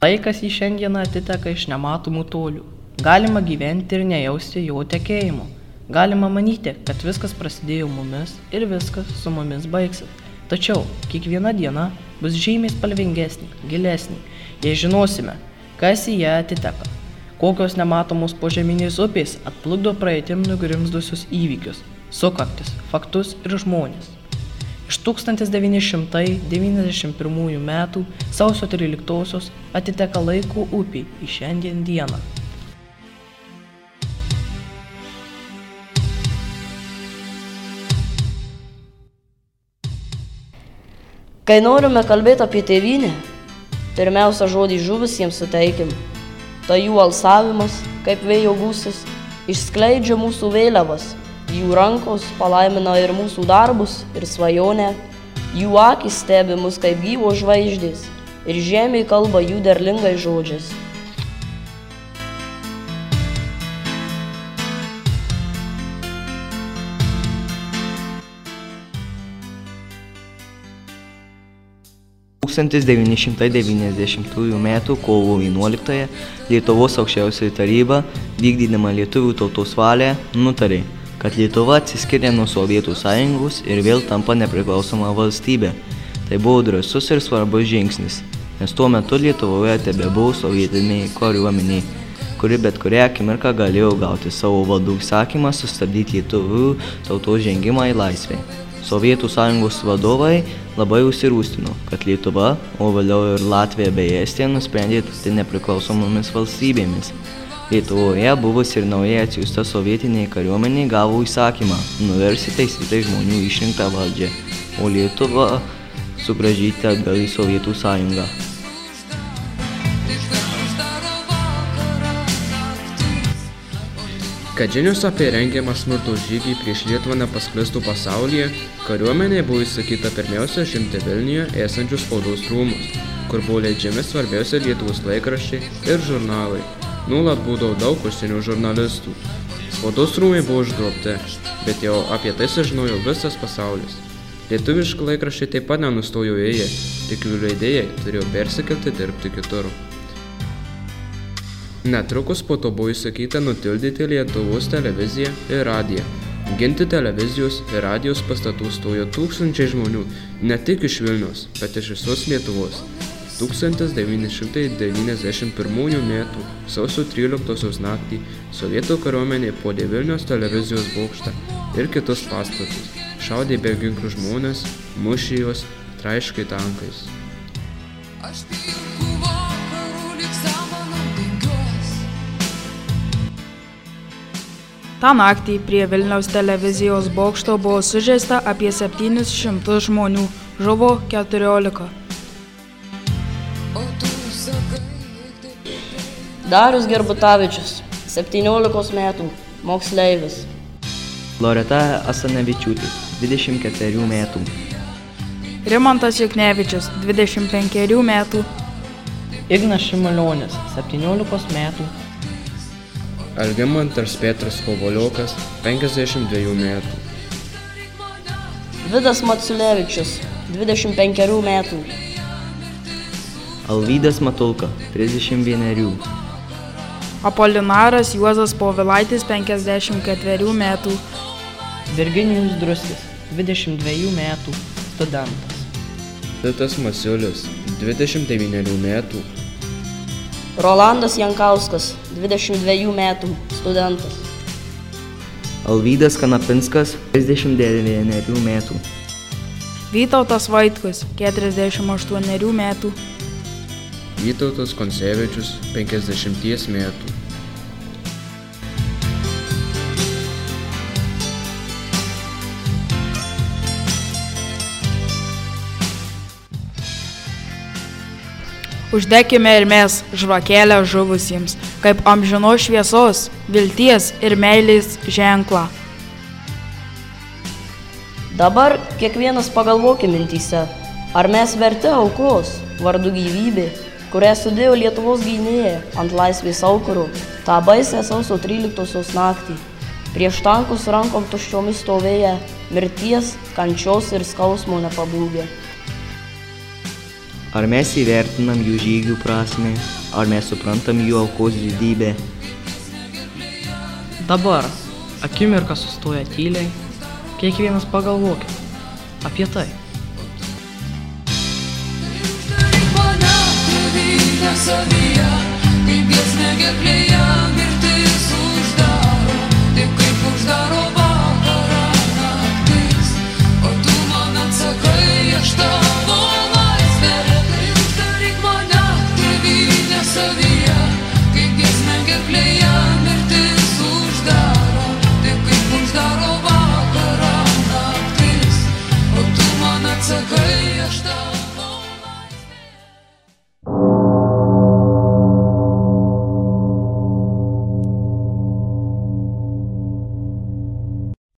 Laikas į šiandieną atiteka iš nematomų tolių. Galima gyventi ir nejausti jo tekėjimo. Galima manyti, kad viskas prasidėjo mumis ir viskas su mumis baigsis. Tačiau kiekviena diena bus žymiai spalvingesnė, gilesnė, jei žinosime, kas į ją atiteka. Kokios nematomos požeminės upės atplukdo praeitim nugrimzdusius įvykius, sukaktis, faktus ir žmonės. Iš 1991 m. sausio 13 atiteka laiko upiai į šiandien dieną. Kai norime kalbėti apie tėvynę, pirmiausia žodį žuvusiems suteikim. Tai jų alsavimas, kaip vėjo gūsis, išskleidžia mūsų vėliavas, jų rankos palaimina ir mūsų darbus, ir svajonę, jų akis stebi mus kaip gyvos žvaigždės, ir žemė kalba jų derlingai žodžiais. Tūkstantis devyni šimtai devyniasdešimtųjų metų kovo vienuoliktąją Lietuvos aukščiausioji taryba, vykdydama lietuvių tautos valią, nutarė, kad Lietuva atsiskiria nuo Sovietų sąjungos ir vėl tampa nepriklausoma valstybė. Tai buvo drąsus ir svarbus žingsnis, nes tuo metu Lietuvoje tebebuvo sovietiniai kariuomeniai, kuri bet kurią akimirką galėjo gauti savo valdų įsakymą sustabdyti lietuvių tautos žengimą į laisvę. Sovietų sąjungos vadovai labai užsirūstino, kad Lietuva, o vėliau ir Latvija bei Estija nusprendė tapti nepriklausomomis valstybėmis. Lietuvoje buvusi ir naujai atsiųsta sovietiniai kariuomeniai gavo įsakymą nuversti teisytai žmonių išrinktą valdžią, o Lietuvą sugražyti atgal į Sovietų sąjungą. Kad žinios apie rengiamą smurto žygį prieš Lietuvą nepasklistų pasaulyje, kariuomenė buvo įsakyta pirmiausia žimti Vilniuje esančius spaudos rūmus, kur buvo leidžiami svarbiausia Lietuvos laikraščiai ir žurnalai. Nulat būdavo daug užsienio žurnalistų. Spaudos rūmai buvo užgrobti, bet jau apie tai sužinojo visas pasaulis. Lietuviški laikraščiai taip pat nenustojo ėję, tik jų leidėjai turėjo persikelti dirbti kitur. Netrukus po to buvo įsakyta nutildyti Lietuvos televiziją ir radiją. Ginti televizijos ir radijos pastatų stojo tūkstančiai žmonių, ne tik iš Vilnius, bet iš visos Lietuvos. 1991 m. sausio 13 naktį sovietų kariuomenė puolė Vilniaus televizijos bokštą ir kitus pastatus, šaudė be ginklų žmonės, mušė juos, traiškai tankais. Aš bijau. Ta naktį prie Vilniaus televizijos bokšto buvo sužeista apie 700 žmonių, žuvo 14. Darius Gerbutavičius, 17 metų, moksleivis. Loreta Asanevičiūtė, 24 metų. rimantas juknevičius dvidešimt metų Ignas Šimulionis, 17 metų, Algimantas Petras Kovaliokas, 52 metų. Vidas Maciulevičius, 25 metų. Alvydas Matulka, 31. Apolinaras juozas povilaitis penkiasdešimt metų Virginijus Druskis, 22 metų, studentas. Vitas Masiulis, 29 metų. Rolandas Jankauskas, 22 metų, studentas. Alvydas Kanapinskas, 39 metų. vytautas vaitkus keturiasdešimt metų Vytautas Koncevičius, 50 metų. Uždekime ir mes žvakėlę žuvusiems, kaip amžino šviesos, vilties ir meilės ženklą. Dabar kiekvienas pagalvokime mintyse, ar mes verti aukos, vardu gyvybė, kurią sudėjo Lietuvos gynėja ant laisvės aukuro, tą baisę sausio 13 naktį. Prieš tankus rankom tuščiomis stovėję, mirties, kančios ir skausmo nepabūgę. Ar mes įvertinam jų žygių prasme, ar mes suprantam jų aukos didybę. Dabar akimirką sustoja tyliai, kiekvienas pagalvokit apie tai.